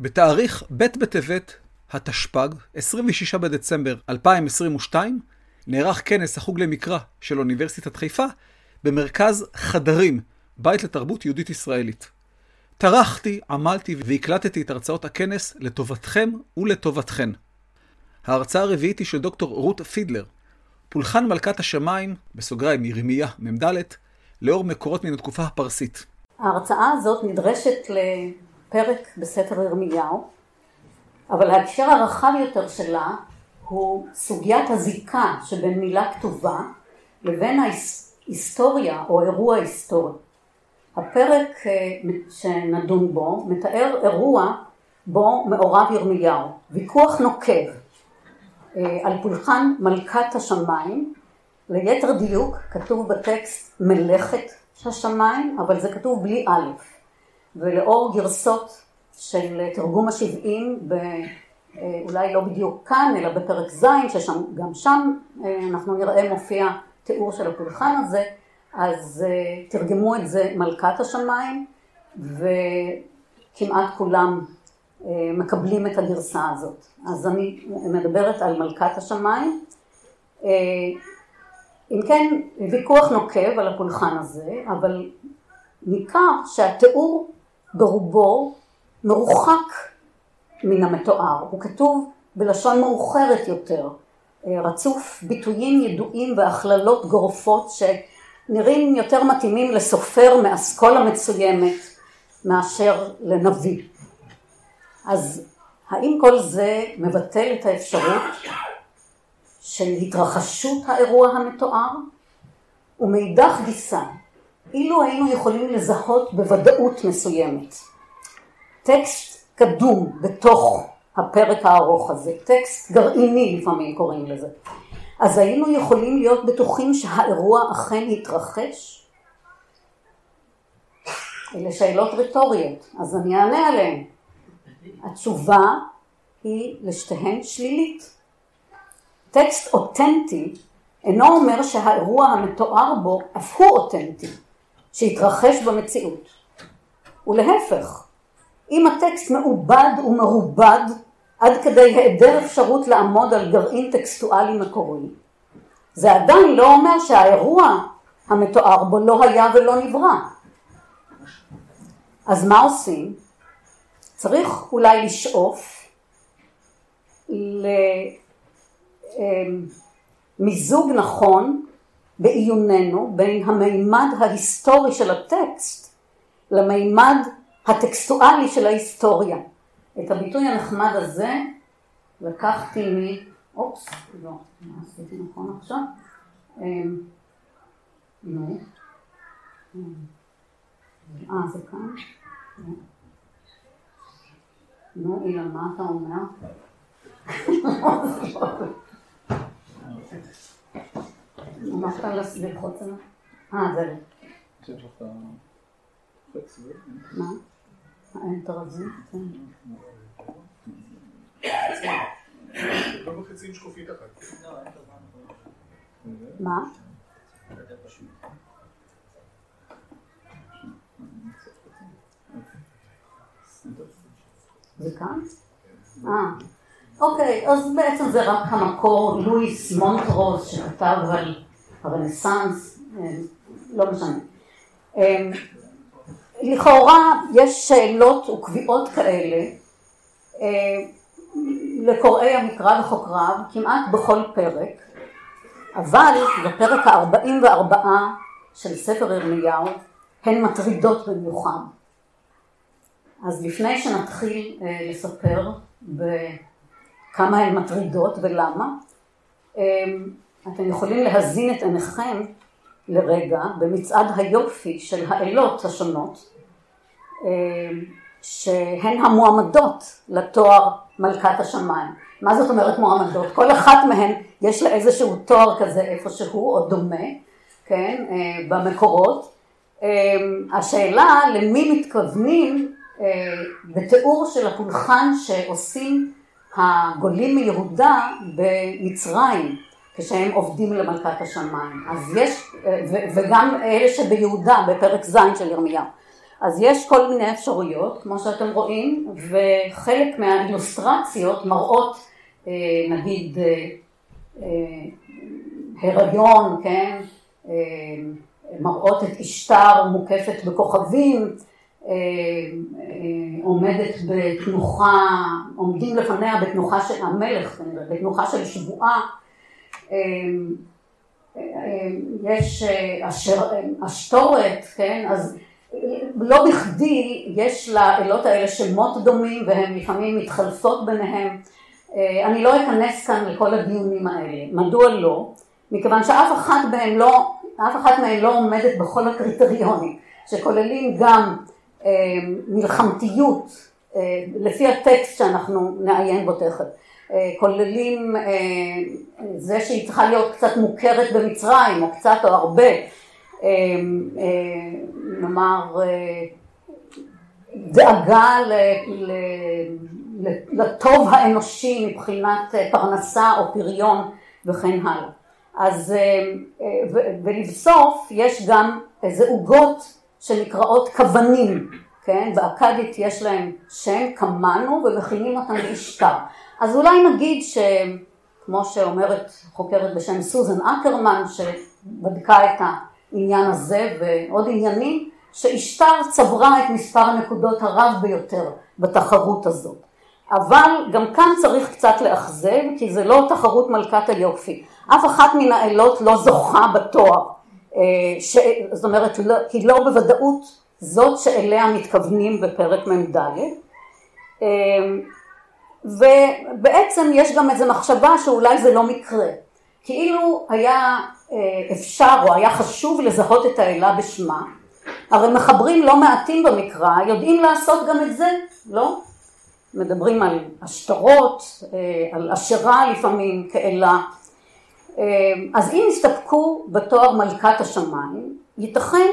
בתאריך ב' בטבת התשפ"ג, 26 בדצמבר 2022, נערך כנס החוג למקרא של אוניברסיטת חיפה במרכז חדרים, בית לתרבות יהודית ישראלית. טרחתי, עמלתי והקלטתי את הרצאות הכנס לטובתכם ולטובתכן. ההרצאה הרביעית היא של דוקטור רות פידלר, פולחן מלכת השמיים, בסוגריים ירמיה מ"ד, לאור מקורות מן התקופה הפרסית. ההרצאה הזאת נדרשת לפרק בספר ירמיהו, אבל ההקשר הרחב יותר שלה הוא סוגיית הזיקה שבין מילה כתובה לבין ההיסטוריה או אירוע היסטורי. הפרק אה, שנדון בו מתאר אירוע בו מעורב ירמיהו, ויכוח נוקב אה, על פולחן מלכת השמיים, ליתר דיוק כתוב בטקסט מלאכת השמיים, אבל זה כתוב בלי א', ולאור גרסות של תרגום השבעים, אה, אולי לא בדיוק כאן, אלא בפרק ז', שגם שם אה, אנחנו נראה מופיע תיאור של הפולחן הזה, אז תרגמו את זה מלכת השמיים, וכמעט כולם מקבלים את הגרסה הזאת. אז אני מדברת על מלכת השמיים. אה, אם כן, ויכוח נוקב על הפולחן הזה, אבל ניכר שהתיאור ברובו מרוחק מן המתואר. הוא כתוב בלשון מאוחרת יותר, אה, רצוף ביטויים ידועים והכללות גורפות שנראים יותר מתאימים לסופר מאסכולה מצוימת מאשר לנביא. אז האם כל זה מבטל את האפשרות של התרחשות האירוע המתואר? ומאידך גיסא, אילו היינו יכולים לזהות בוודאות מסוימת טקסט קדום בתוך הפרק הארוך הזה, טקסט גרעיני לפעמים קוראים לזה, אז היינו יכולים להיות בטוחים שהאירוע אכן התרחש? אלה שאלות רטוריות, אז אני אענה עליהן. התשובה היא לשתיהן שלילית. טקסט אותנטי אינו אומר שהאירוע המתואר בו אף הוא אותנטי, שהתרחש במציאות. ולהפך, אם הטקסט מעובד ומרובד עד כדי היעדר אפשרות לעמוד על גרעין טקסטואלי מקורי, זה עדיין לא אומר שהאירוע המתואר בו לא היה ולא נברא. אז מה עושים? צריך אולי לשאוף למיזוג נכון בעיוננו בין המימד ההיסטורי של הטקסט למימד הטקסטואלי של ההיסטוריה. את הביטוי הנחמד הזה לקחתי מ... אופס, לא, מה עשיתי נכון עכשיו? אמ, נו. אה, זה כאן? נו, אילן, מה אתה אומר? אמרת ללחוץ עליו? אה, זה לא. מה? האנטר הזה? כן. מה? זה כאן? אה, אוקיי, אז בעצם זה רק המקור לואיס מונטרוז שכתב על הרנסאנס, אה, לא משנה. אה, לכאורה יש שאלות וקביעות כאלה אה, לקוראי המקרא וחוקריו כמעט בכל פרק, אבל בפרק הארבעים וארבעה של ספר ירמיהו הן מטרידות במיוחד. אז לפני שנתחיל אה, לספר בכמה הן מטרידות ולמה, אה, אתם יכולים להזין את עיניכם לרגע במצעד היופי של האלות השונות, אה, שהן המועמדות לתואר מלכת השמיים. מה זאת אומרת מועמדות? כל אחת מהן יש לה איזשהו תואר כזה איפשהו או דומה, כן, במקורות. השאלה למי מתכוונים אה, בתיאור של הפולחן שעושים הגולים מיהודה במצרים, כשהם עובדים למלכת השמיים. אז יש, אה, וגם אלה שביהודה בפרק ז' של ירמיהו. אז יש כל מיני אפשרויות, כמו שאתם רואים, וחלק מהאילוסטרציות מראות, אה, נגיד, הריון, כן, מראות את אשתר מוקפת בכוכבים, עומדת בתנוחה, עומדים לפניה בתנוחה של המלך, בתנוחה של שבועה. יש אשתורת, כן, אז לא בכדי יש לאלות האלה שמות דומים והן לפעמים מתחלפות ביניהם. אני לא אכנס כאן לכל הדיונים האלה. מדוע לא? מכיוון שאף אחת מהן לא, אף אחת מהן לא עומדת בכל הקריטריונים, שכוללים גם אה, מלחמתיות, אה, לפי הטקסט שאנחנו נעיין בו תכף, אה, כוללים אה, זה שהיא צריכה להיות קצת מוכרת במצרים, או קצת או הרבה, אה, נאמר דאגה לטוב האנושי מבחינת פרנסה או פריון וכן הלאה. אז ולבסוף יש גם איזה עוגות שנקראות כוונים, כן? באכדית יש להם שם, קמנו, ומכינים אותם לאשתר. אז אולי נגיד שכמו שאומרת חוקרת בשם סוזן אקרמן, שבדקה את העניין הזה ועוד עניינים, שאשתר צברה את מספר הנקודות הרב ביותר בתחרות הזאת. אבל גם כאן צריך קצת לאכזב, כי זה לא תחרות מלכת היופי. אף אחת מן האלות לא זוכה בתואר. אה, ש... זאת אומרת, לא, כי לא בוודאות זאת שאליה מתכוונים בפרק מ"ד. אה, ובעצם יש גם איזו מחשבה שאולי זה לא מקרה. כאילו היה אה, אפשר או היה חשוב לזהות את האלה בשמה, הרי מחברים לא מעטים במקרא יודעים לעשות גם את זה, לא? מדברים על השטרות, על אשרה לפעמים כאלה. אז אם יסתפקו בתואר מלכת השמיים, ייתכן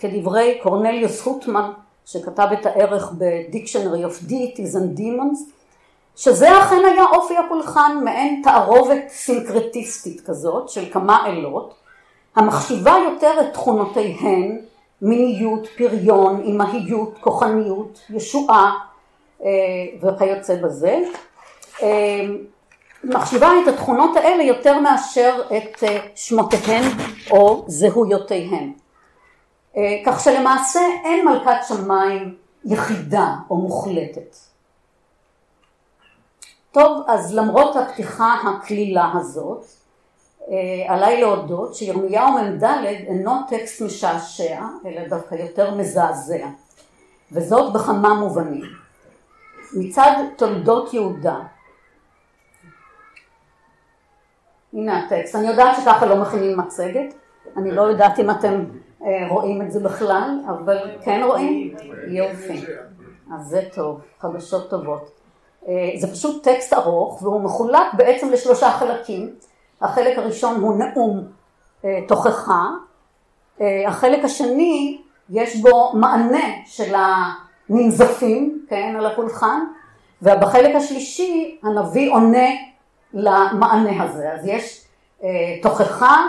כדברי קורנליוס הוטמן, שכתב את הערך ב-Dictionary of Deities and Demons, שזה אכן היה אופי הפולחן, מעין תערובת סינקרטיסטית כזאת של כמה אלות, המחשיבה יותר את תכונותיהן, מיניות, פריון, אימהיות, כוחניות, ישועה אה, וכיוצא בזה, אה, מחשיבה את התכונות האלה יותר מאשר את אה, שמותיהן או זהויותיהן. אה, כך שלמעשה אין מלכת שמיים יחידה או מוחלטת. טוב, אז למרות הפתיחה הקלילה הזאת, אה, עליי להודות שירמיהו מ"ד אינו טקסט משעשע, אלא דווקא יותר מזעזע, וזאת בכמה מובנים. מצד תולדות יהודה, הנה הטקסט, אני יודעת שככה לא מכינים מצגת, אני לא יודעת אם אתם אה, רואים את זה בכלל, אבל כן רואים? יופי. אז זה טוב, חדשות טובות. אה, זה פשוט טקסט ארוך והוא מחולק בעצם לשלושה חלקים. החלק הראשון הוא נאום אה, תוכחה, החלק השני יש בו מענה של הננזפים, כן, על הפולחן, ובחלק השלישי הנביא עונה למענה הזה. אז יש תוכחה,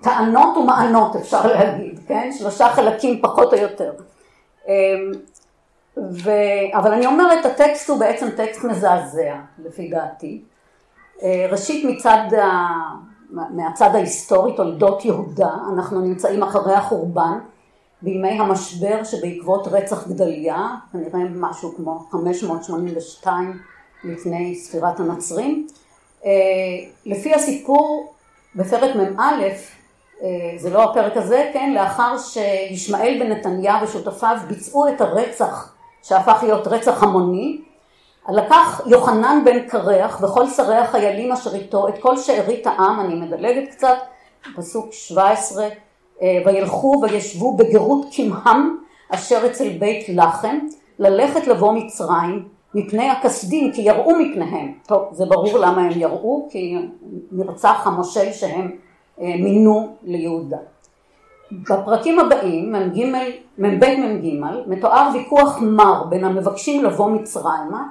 טענות ומענות אפשר להגיד, כן? שלושה חלקים פחות או יותר. אמ, ו... אבל אני אומרת, הטקסט הוא בעצם טקסט מזעזע, לפי דעתי. אה, ראשית מצד ה... מהצד ההיסטורי, תולדות יהודה, אנחנו נמצאים אחרי החורבן, בימי המשבר שבעקבות רצח גדליה, כנראה משהו כמו 582 לפני ספירת הנצרים. אה, לפי הסיפור, בפרק מ"א, אה, זה לא הפרק הזה, כן, לאחר שישמעאל בן נתניה ושותפיו ביצעו את הרצח שהפך להיות רצח המוני, לקח יוחנן בן קרח וכל שרי החיילים אשר איתו את כל שארית העם, אני מדלגת קצת, פסוק 17, אה, וילכו וישבו בגרות קמהם אשר אצל בית לחם, ללכת לבוא מצרים מפני הכסדים, כי יראו מפניהם. טוב, זה ברור למה הם יראו, כי נרצח המושל שהם אה, מינו ליהודה. בפרקים הבאים, מ"ג, מ"ב מ"ג, מתואר ויכוח מר בין המבקשים לבוא מצרימה,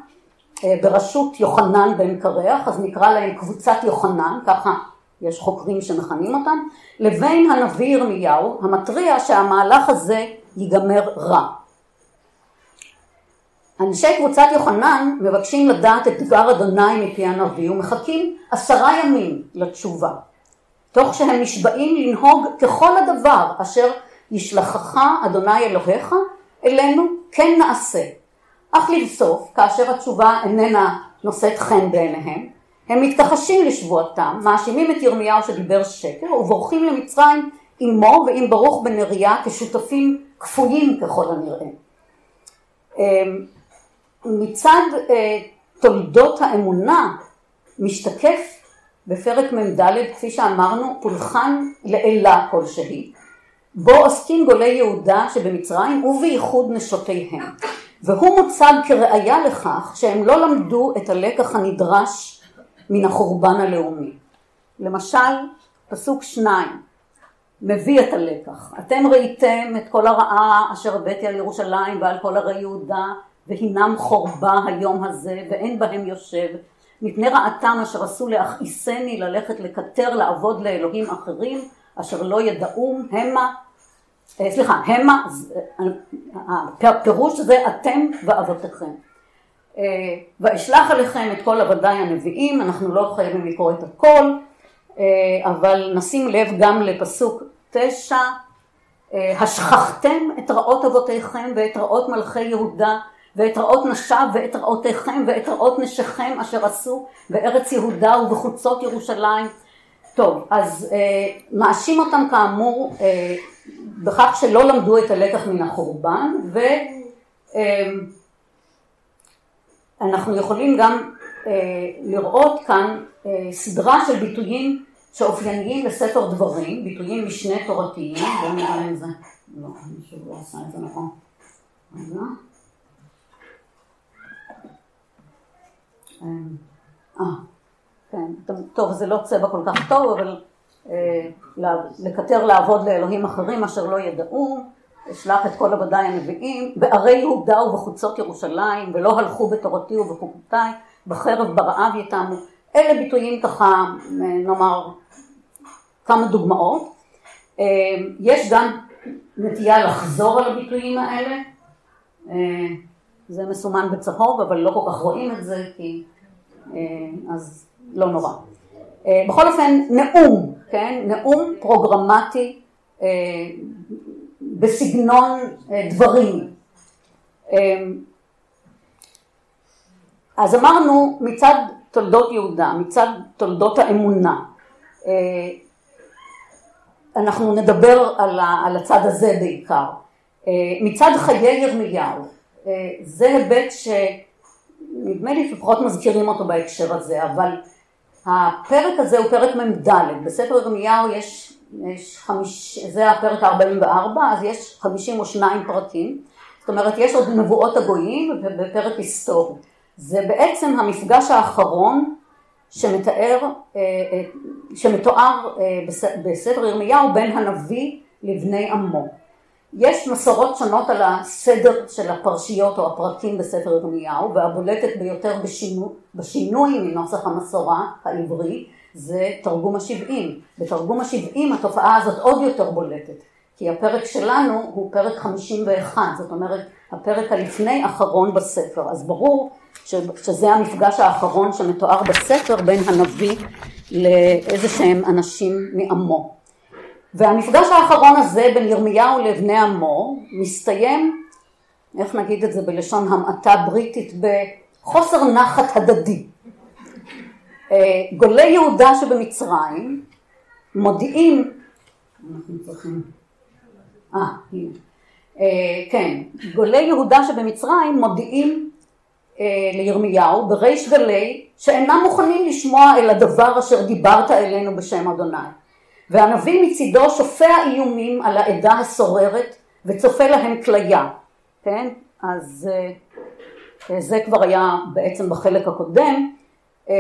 אה, בראשות יוחנן בן קרח, אז נקרא להם קבוצת יוחנן, ככה יש חוקרים שמכנים אותם, לבין הנביא ירמיהו המתריע שהמהלך הזה ייגמר רע. אנשי קבוצת יוחנן מבקשים לדעת את דבר אדוני מפי הנביא ומחכים עשרה ימים לתשובה, תוך שהם נשבעים לנהוג ככל הדבר אשר ישלחך אדוני אלוהיך אלינו כן נעשה. אך לבסוף, כאשר התשובה איננה נושאת חן בעיניהם, הם מתכחשים לשבועתם, מאשימים את ירמיהו שדיבר שקר ובורחים למצרים עמו ועם ברוך בן נריה כשותפים כפויים ככל הנראה. מצד אה, תולדות האמונה משתקף בפרק מ"ד, כפי שאמרנו, פולחן לאלה כלשהי, בו עוסקים גולי יהודה שבמצרים ובייחוד נשותיהם, והוא מוצג כראיה לכך שהם לא למדו את הלקח הנדרש מן החורבן הלאומי. למשל, פסוק שניים מביא את הלקח. אתם ראיתם את כל הרעה אשר הבאתי על ירושלים ועל כל ערי יהודה והינם חורבה היום הזה ואין בהם יושב. מפני רעתם אשר עשו להכעיסני ללכת לקטר לעבוד לאלוהים אחרים אשר לא ידעום המה אה, סליחה המה הפירוש זה אתם ואבותיכם. אה, ואשלח עליכם את כל עבדיי הנביאים אנחנו לא חייבים לקרוא את הכל אה, אבל נשים לב גם לפסוק תשע השכחתם את רעות אבותיכם ואת רעות מלכי יהודה ואת רעות נשיו ואת רעותיכם ואת רעות נשיכם אשר עשו בארץ יהודה ובחוצות ירושלים. טוב, אז אה, מאשים אותם כאמור אה, בכך שלא למדו את הלקח מן החורבן ואנחנו אה, יכולים גם אה, לראות כאן אה, סדרה של ביטויים שאופייניים לספר דברים, ביטויים משנה תורתיים, בואו נראה אם זה, לא, מישהו לא עשה את זה נכון. רגע. אה, כן, טוב, זה לא צבע כל כך טוב, אבל אה, לקטר לעבוד לאלוהים אחרים אשר לא ידעו, אשלח את כל עבדיי הנביאים, בערי יהודה ובחוצות ירושלים, ולא הלכו בתורתי ובחוקותיי, בחרב ברעב יתמו. אלה ביטויים ככה, נאמר, כמה דוגמאות. אה, יש גם נטייה לחזור על הביטויים האלה. זה מסומן בצהוב, אבל לא כל כך רואים את זה, כי אה, אז לא נורא. אה, בכל אופן, נאום, כן? נאום פרוגרמטי אה, בסגנון דברים. אז אמרנו מצד תולדות יהודה, מצד תולדות האמונה, אנחנו נדבר על הצד הזה בעיקר. מצד חיי ירמיהו, זה היבט שנדמה לי לפחות מזכירים אותו בהקשר הזה, אבל הפרק הזה הוא פרק מ"ד, בספר ירמיהו יש, יש חמיש, זה הפרק ה-44, אז יש 52 פרקים, זאת אומרת יש עוד נבואות הגויים בפרק היסטורי. זה בעצם המפגש האחרון שמתאר, אה, אה, שמתואר אה, בספר ירמיהו בין הנביא לבני עמו. יש מסורות שונות על הסדר של הפרשיות או הפרקים בספר ירמיהו, והבולטת ביותר בשינוי, בשינוי מנוסח המסורה העברי זה תרגום השבעים. בתרגום השבעים התופעה הזאת עוד יותר בולטת, כי הפרק שלנו הוא פרק 51, זאת אומרת הפרק הלפני אחרון בספר, אז ברור שזה המפגש האחרון שמתואר בספר בין הנביא לאיזה שהם אנשים מעמו. והמפגש האחרון הזה בין ירמיהו לבני עמו מסתיים, איך נגיד את זה בלשון המעטה בריטית, בחוסר נחת הדדי. אה, גולי יהודה שבמצרים מודיעים, אה, הנה, אה, כן, גולי יהודה שבמצרים מודיעים אה, לירמיהו בריש גלי שאינם מוכנים לשמוע אל הדבר אשר דיברת אלינו בשם אדוני. והנביא מצידו שופע איומים על העדה הסוררת וצופה להם כליה, כן? אז אה, זה כבר היה בעצם בחלק הקודם, אה,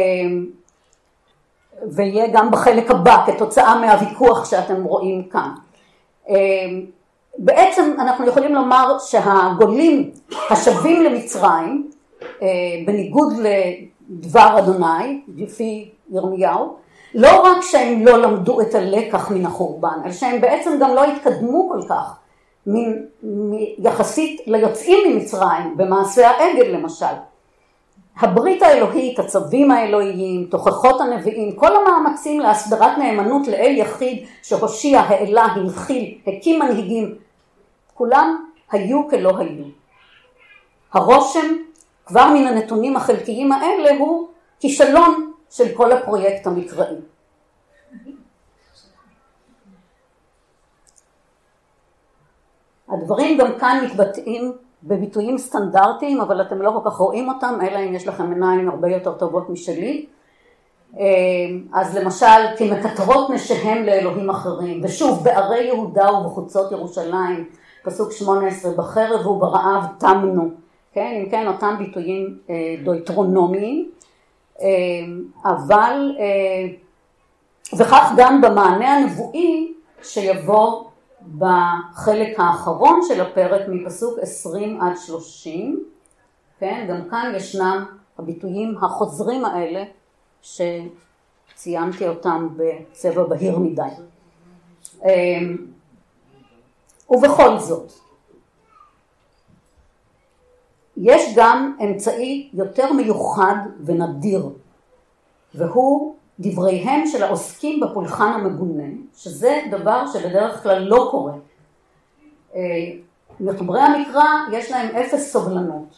ויהיה גם בחלק הבא כתוצאה מהוויכוח שאתם רואים כאן. אה, בעצם אנחנו יכולים לומר שהגולים השבים למצרים, בניגוד לדבר אדוני, לפי ירמיהו, לא רק שהם לא למדו את הלקח מן החורבן, אלא שהם בעצם גם לא התקדמו כל כך, מ, מ, יחסית ליוצאים ממצרים, במעשה העגל למשל. הברית האלוהית, הצווים האלוהיים, תוכחות הנביאים, כל המאמצים להסדרת נאמנות לאל יחיד שהושיע, העלה, הנחיל, הקים מנהיגים, כולם היו כלא היו. הרושם כבר מן הנתונים החלקיים האלה הוא כישלון של כל הפרויקט המקראי. הדברים גם כאן מתבטאים בביטויים סטנדרטיים, אבל אתם לא כל כך רואים אותם, אלא אם יש לכם עיניים הרבה יותר טובות משלי. אה, אז למשל, כי מקטרות נשיהם לאלוהים אחרים, ושוב, בערי יהודה ובחוצות ירושלים, פסוק 18, בחרב וברעב תמנו, כן, אם כן, אותם ביטויים אה, דויטרונומיים, אבל, וכך גם במענה הנבואי שיבוא בחלק האחרון של הפרק מפסוק 20 עד 30, כן, גם כאן ישנם הביטויים החוזרים האלה שציינתי אותם בצבע בהיר מדי. אמ, ובכל זאת, יש גם אמצעי יותר מיוחד ונדיר, והוא דבריהם של העוסקים בפולחן המגונה, שזה דבר שבדרך כלל לא קורה. אה, מחברי המקרא יש להם אפס סובלנות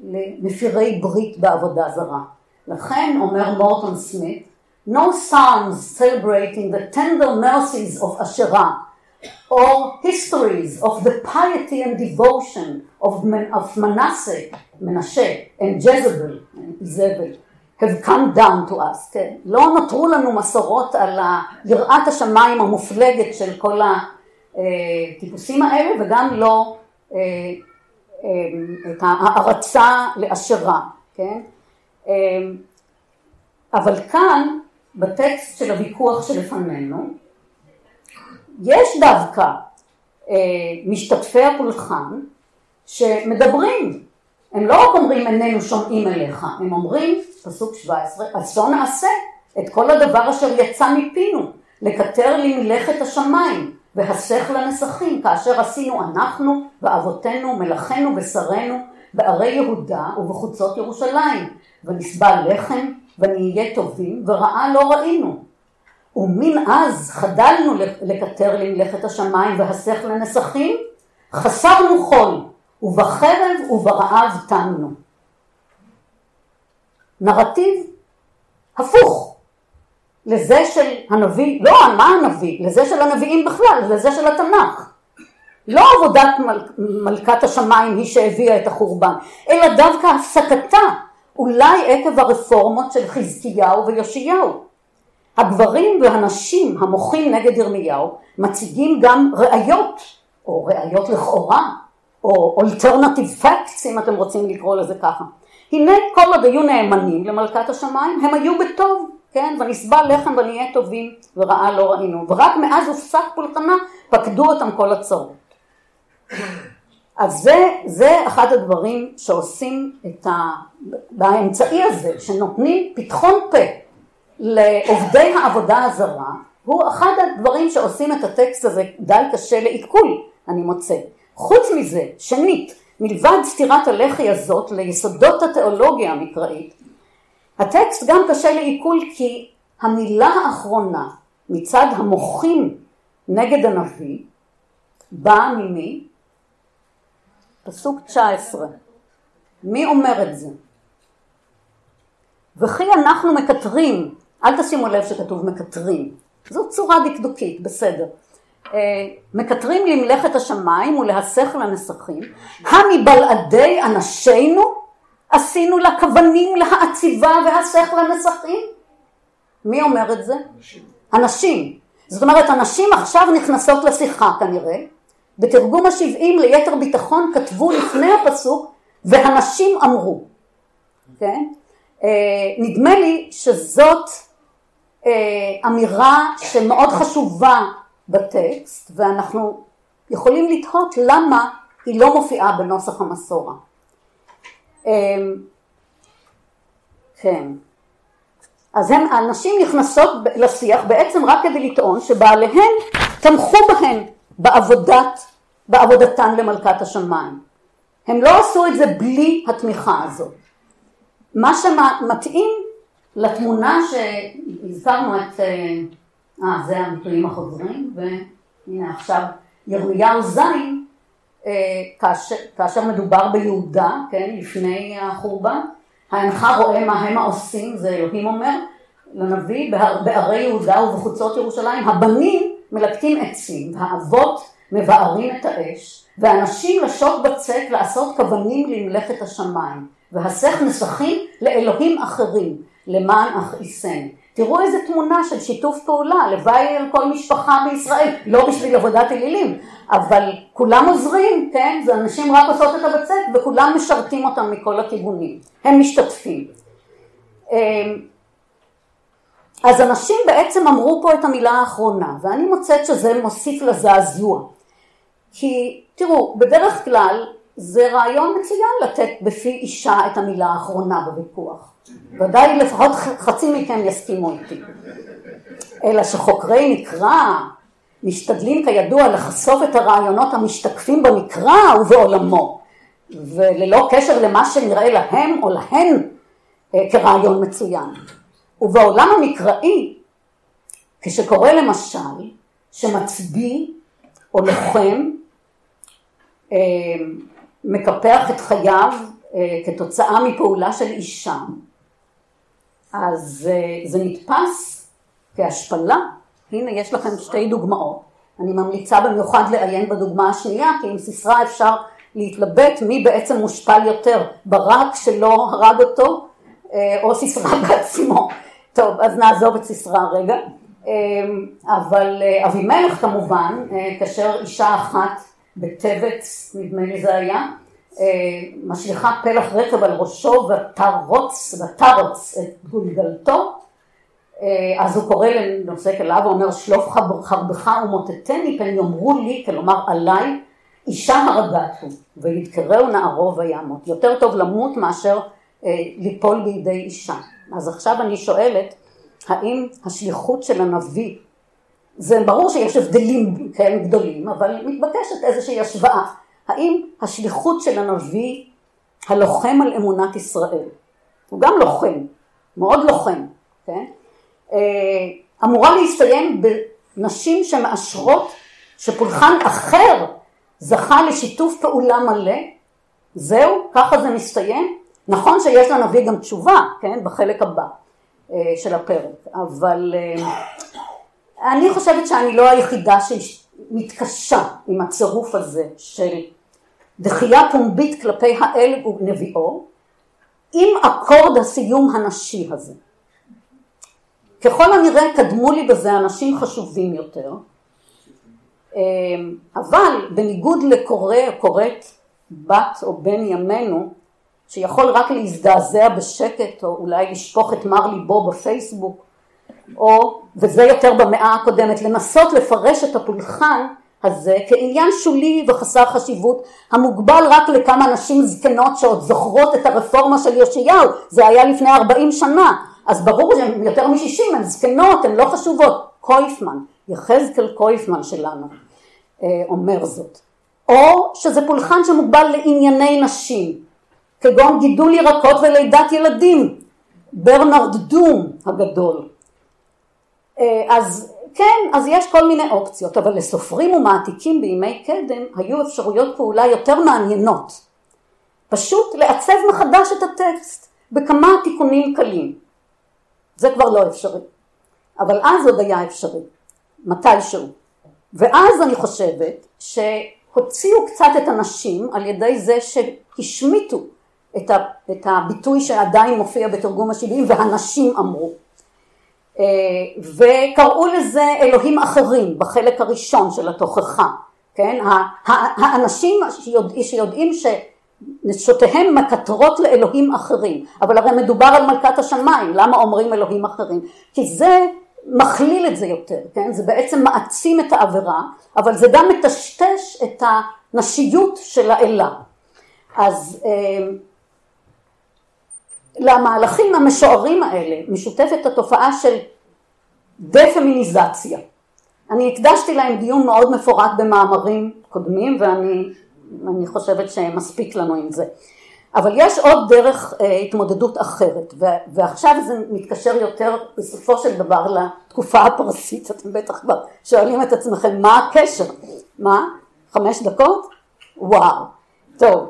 למפירי ברית בעבודה זרה. לכן אומר מורטון סמית, No psalms celebrating the tender mercies of Asherah or histories of the piety and devotion of, of Manasseh, Menashe and Jezebel, Jezebel. have come down to us, כן? לא נותרו לנו מסורות על יראת השמיים המופלגת של כל הטיפוסים האלה וגם לא אה, אה, את ההערצה לאשרה, כן? אה, אבל כאן, בטקסט של הוויכוח שלפנינו, יש דווקא משתתפי הפולחן שמדברים. הם לא רק אומרים איננו שומעים אליך, הם אומרים, פסוק 17, אסון נעשה את כל הדבר אשר יצא מפינו, לקטר לי מלאכת השמיים, והסך לנסכים, כאשר עשינו אנחנו ואבותינו, מלאכינו ושרינו, בערי יהודה ובחוצות ירושלים, ונסבל לחם, ונהיה טובים, ורעה לא ראינו. ומן אז חדלנו לקטר לי מלאכת השמיים והסך לנסכים, חסרנו חול, ובחרב וברעב תמנו. נרטיב הפוך לזה של הנביא, לא מה הנביא, לזה של הנביאים בכלל, לזה של התנ"ך. לא עבודת מל, מלכת השמיים היא שהביאה את החורבן, אלא דווקא הפסקתה, אולי עקב הרפורמות של חזקיהו ויאשיהו. הגברים והנשים המוחים נגד ירמיהו מציגים גם ראיות, או ראיות לכאורה, או alternative facts אם אתם רוצים לקרוא לזה ככה. הנה כל עוד היו נאמנים למלכת השמיים, הם היו בטוב, כן, ונסבל לחם ונהיה טובים ורעה לא ראינו, ורק מאז הופסק פולחנה פקדו אותם כל הצרות. אז זה, זה אחד הדברים שעושים את ה... באמצעי הזה, שנותנים פתחון פה לעובדי העבודה הזרה, הוא אחד הדברים שעושים את הטקסט הזה די קשה לעיכול, אני מוצאת. חוץ מזה, שנית, מלבד סתירת הלחי הזאת ליסודות התיאולוגיה המקראית, הטקסט גם קשה לעיכול כי המילה האחרונה מצד המוחים נגד הנביא באה ממי? פסוק 19. מי אומר את זה? וכי אנחנו מקטרים, אל תשימו לב שכתוב מקטרים, זו צורה דקדוקית, בסדר. אה, מקטרים למלאכת השמיים ולהסך לנסכים, המבלעדי אנשינו עשינו לכוונים להעציבה והסך לנסכים? מי אומר את זה? אנשים. הנשים. זאת אומרת, הנשים עכשיו נכנסות לשיחה כנראה. בתרגום השבעים ליתר ביטחון כתבו לפני הפסוק והנשים אמרו. כן? אה, נדמה לי שזאת אה, אמירה שמאוד חשובה בטקסט, ואנחנו יכולים לתהות למה היא לא מופיעה בנוסח המסורה. אמ, כן. אז הם, הנשים נכנסות לשיח בעצם רק כדי לטעון שבעליהן תמכו בהן בעבודת, בעבודתן למלכת השמיים. הם לא עשו את זה בלי התמיכה הזאת. מה שמתאים לתמונה שהזכרנו את, אה, זה הביטויים החוזרים, והנה עכשיו ירמיהו ז', אה, כאשר, כאשר מדובר ביהודה, כן, לפני החורבן, האינך רואה מה הם העושים, זה אלוהים אומר לנביא, בערי יהודה ובחוצות ירושלים, הבנים מלקטים עצים, האבות מבערים את האש, ואנשים לשוט בצק לעשות כוונים למלאכת השמיים, והסך נסכים לאלוהים אחרים, למען אכעיסן. תראו איזה תמונה של שיתוף פעולה, לוואי על כל משפחה בישראל, לא בשביל עבודת אלילים, אבל כולם עוזרים, כן? זה אנשים רק עושות את הבצק וכולם משרתים אותם מכל הכיוונים, הם משתתפים. אמ, אז אנשים בעצם אמרו פה את המילה האחרונה, ואני מוצאת שזה מוסיף לזעזוע. כי תראו, בדרך כלל זה רעיון מצוין לתת בפי אישה את המילה האחרונה בוויכוח. ודאי לפחות חצי מכם יסכימו איתי. אלא שחוקרי מקרא משתדלים כידוע לחשוף את הרעיונות המשתקפים במקרא ובעולמו, וללא קשר למה שנראה להם או להן אה, כרעיון מצוין. ובעולם המקראי, כשקורה למשל שמצביא או לוחם אה, מקפח את חייו אה, כתוצאה מפעולה של אישה, אז אה, זה נתפס כהשפלה. הנה יש לכם שתי דוגמאות. אני ממליצה במיוחד לעיין בדוגמה השנייה, כי עם סיסרא אפשר להתלבט מי בעצם מושפל יותר, ברק שלא הרג אותו, או סיסרא בעצמו. טוב, אז נעזוב את סיסרא רגע. אבל אבימלך כמובן, כאשר אישה אחת בטבת, נדמה לי זה היה, אה, משליכה פלח רקב על ראשו ותרוץ, ותרוץ את גולגלתו, אה, אז הוא קורא לנושא כליו ואומר שלוף חרבך ומוטטני פן יאמרו לי, כלומר עליי, אישה הרגתו וידקרהו נערו וימות. יותר טוב למות מאשר אה, ליפול בידי אישה. אז עכשיו אני שואלת, האם השליחות של הנביא זה ברור שיש הבדלים כן, גדולים, אבל מתבקשת איזושהי השוואה. האם השליחות של הנביא הלוחם על אמונת ישראל, הוא גם לוחם, מאוד לוחם, כן? אה, אמורה להסתיים בנשים שמאשרות שפולחן אחר זכה לשיתוף פעולה מלא, זהו, ככה זה מסתיים. נכון שיש לנביא גם תשובה, כן, בחלק הבא אה, של הפרק, אבל אה, אני חושבת שאני לא היחידה שמתקשה עם הצירוף הזה של דחייה פומבית כלפי האל ונביאו, עם אקורד הסיום הנשי הזה. ככל הנראה קדמו לי בזה אנשים חשובים יותר, אמ, אבל בניגוד לקורא או קוראת בת או בן ימינו, שיכול רק להזדעזע בשקט או אולי לשפוך את מר ליבו בפייסבוק, או, וזה יותר במאה הקודמת, לנסות לפרש את הפולחן הזה כעניין שולי וחסר חשיבות, המוגבל רק לכמה נשים זקנות שעוד זוכרות את הרפורמה של יאשיהו, זה היה לפני 40 שנה, אז ברור שהן יותר מ-60, הן זקנות, הן לא חשובות. קויפמן, יחזקאל קויפמן שלנו, אה, אומר זאת. או שזה פולחן שמוגבל לענייני נשים, כגון גידול ירקות ולידת ילדים, ברנרד דום הגדול, אז כן, אז יש כל מיני אופציות, אבל לסופרים ומעתיקים בימי קדם היו אפשרויות פעולה יותר מעניינות. פשוט לעצב מחדש את הטקסט בכמה תיקונים קלים. זה כבר לא אפשרי. אבל אז עוד היה אפשרי, מתישהו. ואז אני חושבת שהוציאו קצת את הנשים על ידי זה שהשמיטו את הביטוי שעדיין מופיע בתרגום השבעים והנשים אמרו. אה, וקראו לזה אלוהים אחרים בחלק הראשון של התוכחה, כן? האנשים שיודע, שיודעים שנשותיהם מקטרות לאלוהים אחרים, אבל הרי מדובר על מלכת השמיים, למה אומרים אלוהים אחרים? כי זה מכליל את זה יותר, כן? זה בעצם מעצים את העבירה, אבל זה גם מטשטש את הנשיות של האלה. אז אה, למהלכים המשוערים האלה משותפת התופעה של דה-פמיניזציה. אני הקדשתי להם דיון מאוד מפורט במאמרים קודמים ואני חושבת שמספיק לנו עם זה. אבל יש עוד דרך אה, התמודדות אחרת, ועכשיו זה מתקשר יותר בסופו של דבר לתקופה הפרסית, אתם בטח כבר שואלים את עצמכם מה הקשר, מה? חמש דקות? וואו, טוב,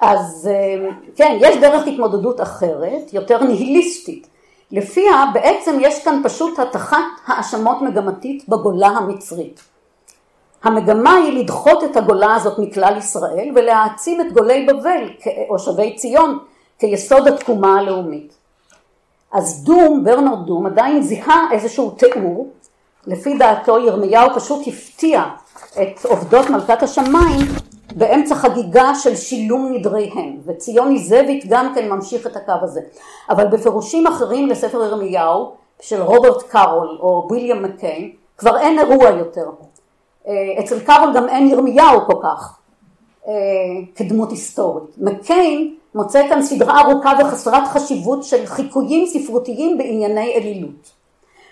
אז אה, כן, יש דרך התמודדות אחרת, יותר ניהיליסטית, לפיה בעצם יש כאן פשוט הטחת האשמות מגמתית בגולה המצרית. המגמה היא לדחות את הגולה הזאת מכלל ישראל ולהעצים את גולי בבל או שבי ציון כיסוד התקומה הלאומית. אז דום, ברנרד דום, עדיין זיהה איזשהו תיאור, לפי דעתו ירמיהו פשוט הפתיע את עובדות מלכת השמיים באמצע חגיגה של שילום נדריהן, וציוני זווית גם כן ממשיך את הקו הזה. אבל בפירושים אחרים לספר ירמיהו, של רוברט קארול או ויליאם מקיין, כבר אין אירוע יותר. אה, אצל קארול גם אין ירמיהו כל כך אה, כדמות היסטורית. מקיין מוצא כאן סדרה ארוכה וחסרת חשיבות של חיקויים ספרותיים בענייני אלילות.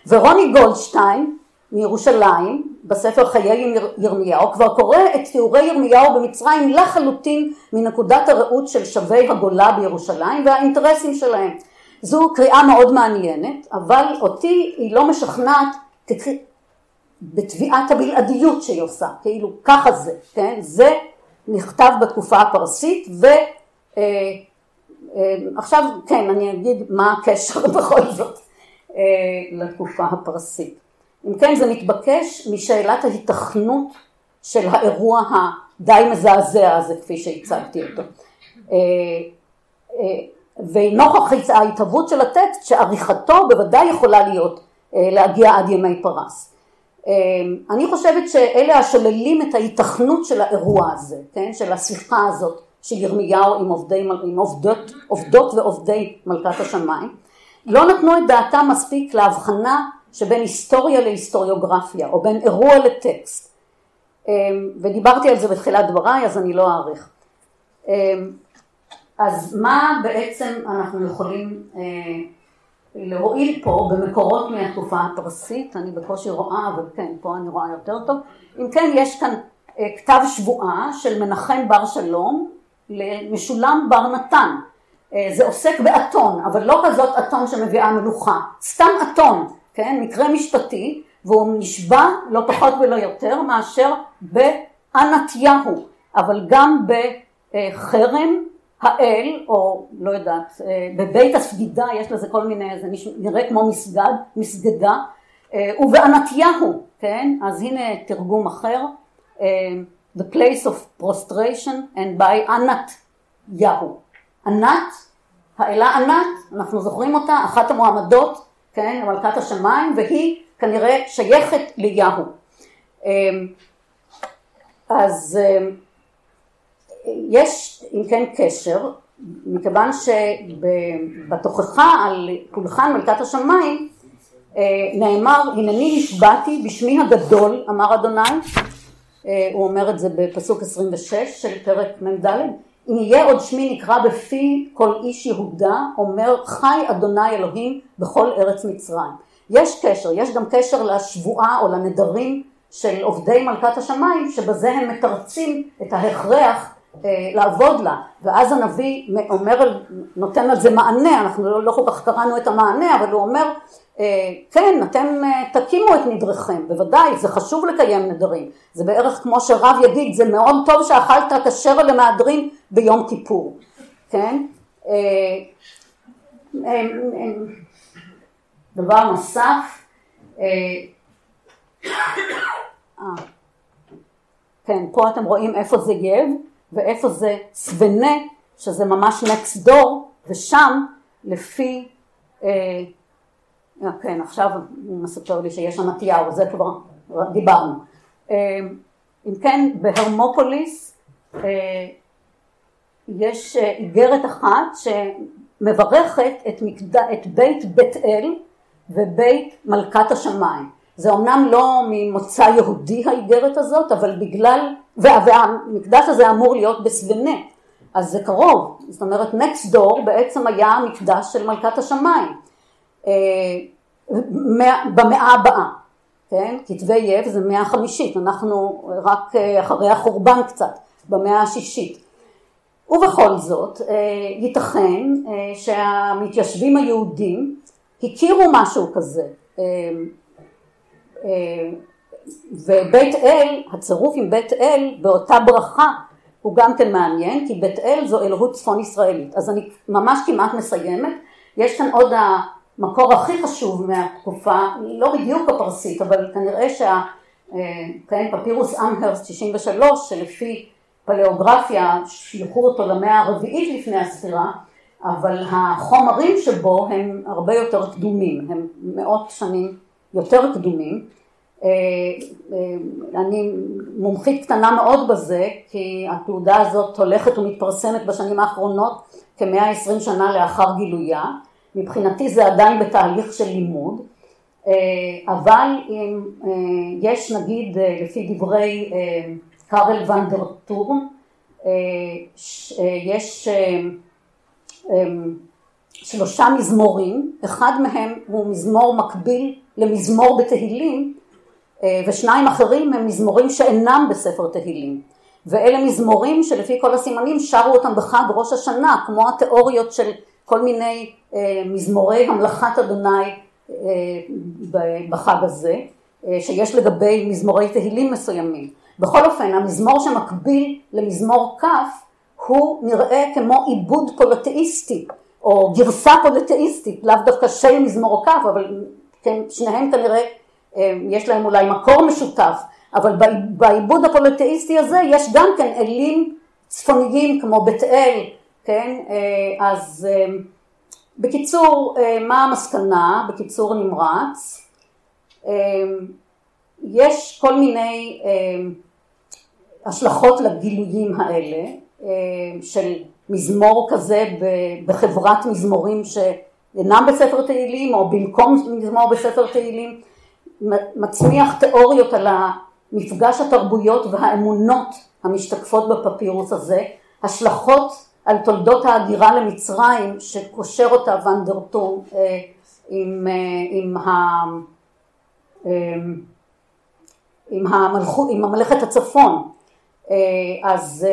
ורוני גולדשטיין מירושלים, בספר חיי ירמיהו, כבר קורא את תיאורי ירמיהו במצרים לחלוטין מנקודת הראות של שווי הגולה בירושלים והאינטרסים שלהם. זו קריאה מאוד מעניינת, אבל אותי היא לא משכנעת בתביעת הבלעדיות שהיא עושה, כאילו ככה זה, כן? זה נכתב בתקופה הפרסית ועכשיו אה, אה, כן אני אגיד מה הקשר בכל זאת אה, לתקופה הפרסית. אם כן זה מתבקש משאלת ההיתכנות של האירוע הדי מזעזע הזה כפי שהצגתי אותו. ונוכח ההתהוות של הטקסט שעריכתו בוודאי יכולה להיות להגיע עד ימי פרס. אני חושבת שאלה השוללים את ההיתכנות של האירוע הזה, כן? של השיחה הזאת של ירמיהו עם, עובדי, עם עובדות, עובדות ועובדי מלכת השמיים, לא נתנו את דעתם מספיק להבחנה שבין היסטוריה להיסטוריוגרפיה או בין אירוע לטקסט אמ, ודיברתי על זה בתחילת דבריי אז אני לא אאריך. אמ, אז מה בעצם אנחנו יכולים אה, להועיל פה במקורות מהתקופה הפרסית, אני בקושי רואה, אבל כן, פה אני רואה יותר טוב. אם כן, יש כאן אה, כתב שבועה של מנחם בר שלום למשולם בר נתן. אה, זה עוסק באתון, אבל לא כזאת אתון שמביאה מלוכה, סתם אתון, כן, מקרה משפטי, והוא נשבע לא פחות ולא יותר מאשר בענתיהו, אבל גם בחרם האל, או לא יודעת, אה, בבית הסגידה יש לזה כל מיני, זה נראה כמו מסגד, מסגדה, אה, ובענתיהו, כן? אז הנה תרגום אחר, אה, The place of prostration and by ענת יהו. ענת, האלה ענת, אנחנו זוכרים אותה, אחת המועמדות, כן, למלכת השמיים, והיא כנראה שייכת ליהו. אז יש אם כן קשר, מכיוון שבתוכחה על פולחן מלכת השמיים אה, נאמר הנני השבעתי בשמי הגדול אמר אדוני, אה, הוא אומר את זה בפסוק 26 של פרק מ"ד, אם יהיה עוד שמי נקרא בפי כל איש יהודה אומר חי אדוני אלוהים בכל ארץ מצרים. יש קשר, יש גם קשר לשבועה או לנדרים של עובדי מלכת השמיים שבזה הם מתרצים את ההכרח אה, לעבוד לה, ואז הנביא אומר, נותן על זה מענה, אנחנו לא, לא כל כך קראנו את המענה, אבל הוא אומר, אה, כן, אתם אה, תקימו את נדריכם, בוודאי, זה חשוב לקיים נדרים, זה בערך כמו שרב יגיד, זה מאוד טוב שאכלת כשר למהדרין ביום כיפור, כן? דבר נוסף, כן, פה אתם רואים איפה זה יב, ואיפה זה סוונה, שזה ממש next door, ושם לפי, אה, אה, כן עכשיו הוא מספר לי שיש שם נטיהו, זה כבר דיברנו. אה, אם כן, בהרמופוליס אה, יש אה, איגרת אחת שמברכת את, מקד... את בית בית אל ובית מלכת השמיים. זה אמנם לא ממוצא יהודי האיגרת הזאת, אבל בגלל, והמקדש הזה אמור להיות בסבנה, אז זה קרוב, זאת אומרת next door בעצם היה המקדש של מלכת השמיים במאה הבאה, כן? כתבי יב זה מאה חמישית, אנחנו רק אחרי החורבן קצת, במאה השישית. ובכל זאת, ייתכן שהמתיישבים היהודים הכירו משהו כזה. ובית אל, הצירוף עם בית אל באותה ברכה הוא גם כן מעניין, כי בית אל זו אלוהות צפון ישראלית. אז אני ממש כמעט מסיימת. יש כאן עוד המקור הכי חשוב מהתקופה, לא בדיוק הפרסית, אבל כנראה שה... אה, כן, פפירוס אמהרסט 63, שלפי פלאוגרפיה שלחו אותו למאה הרביעית לפני הספירה, אבל החומרים שבו הם הרבה יותר קדומים, הם מאות שנים יותר קדומים. אה, אה, אני מומחית קטנה מאוד בזה, כי התעודה הזאת הולכת ומתפרסמת בשנים האחרונות כמאה עשרים שנה לאחר גילויה. מבחינתי זה עדיין בתהליך של לימוד, אה, אבל אם יש נגיד לפי דברי קארל ונדר טורן, יש שלושה מזמורים, אחד מהם הוא מזמור מקביל למזמור בתהילים אה, ושניים אחרים הם מזמורים שאינם בספר תהילים. ואלה מזמורים שלפי כל הסימנים שרו אותם בחג ראש השנה כמו התיאוריות של כל מיני אה, מזמורי המלאכת אדוני אה, בחג הזה שיש לגבי מזמורי תהילים מסוימים. בכל אופן המזמור שמקביל למזמור כ' הוא נראה כמו עיבוד פולותאיסטי או גרסה פולותאיסטית לאו דווקא של מזמור כ' אבל כן, שניהם כנראה אה, יש להם אולי מקור משותף, אבל בעיבוד הפוליטאיסטי הזה יש גם כן אלים צפוניים כמו בית אל, כן, אה, אז אה, בקיצור, מה המסקנה? בקיצור נמרץ, יש כל מיני השלכות לגילויים האלה של מזמור כזה בחברת מזמורים שאינם בספר תהילים או במקום מזמור בספר תהילים מצמיח תיאוריות על המפגש התרבויות והאמונות המשתקפות בפפירוס הזה, השלכות על תולדות ההגירה למצרים שקושר אותה ונדרטור אה, עם, אה, עם, ה, אה, עם, המלכות, עם ממלכת הצפון. אז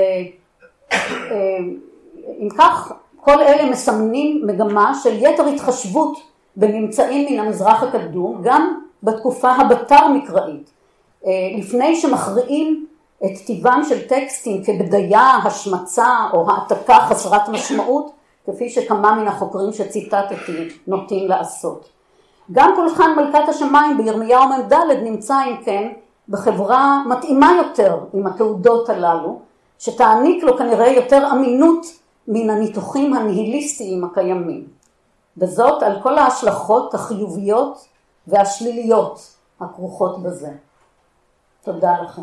אם כך, כל אלה מסמנים מגמה של יתר התחשבות בממצאים מן המזרח הקדום, גם בתקופה הבתר מקראית, אה, לפני שמכריעים את טיבם של טקסטים כבדיה, השמצה או העתקה חסרת משמעות, כפי שכמה מן החוקרים שציטטתי נוטים לעשות. גם פולחן מלכת השמיים בירמיהו מ"ד נמצא אם כן בחברה מתאימה יותר עם התעודות הללו, שתעניק לו כנראה יותר אמינות מן הניתוחים הניהיליסטיים הקיימים. וזאת על כל ההשלכות החיוביות והשליליות הכרוכות בזה. תודה לכם.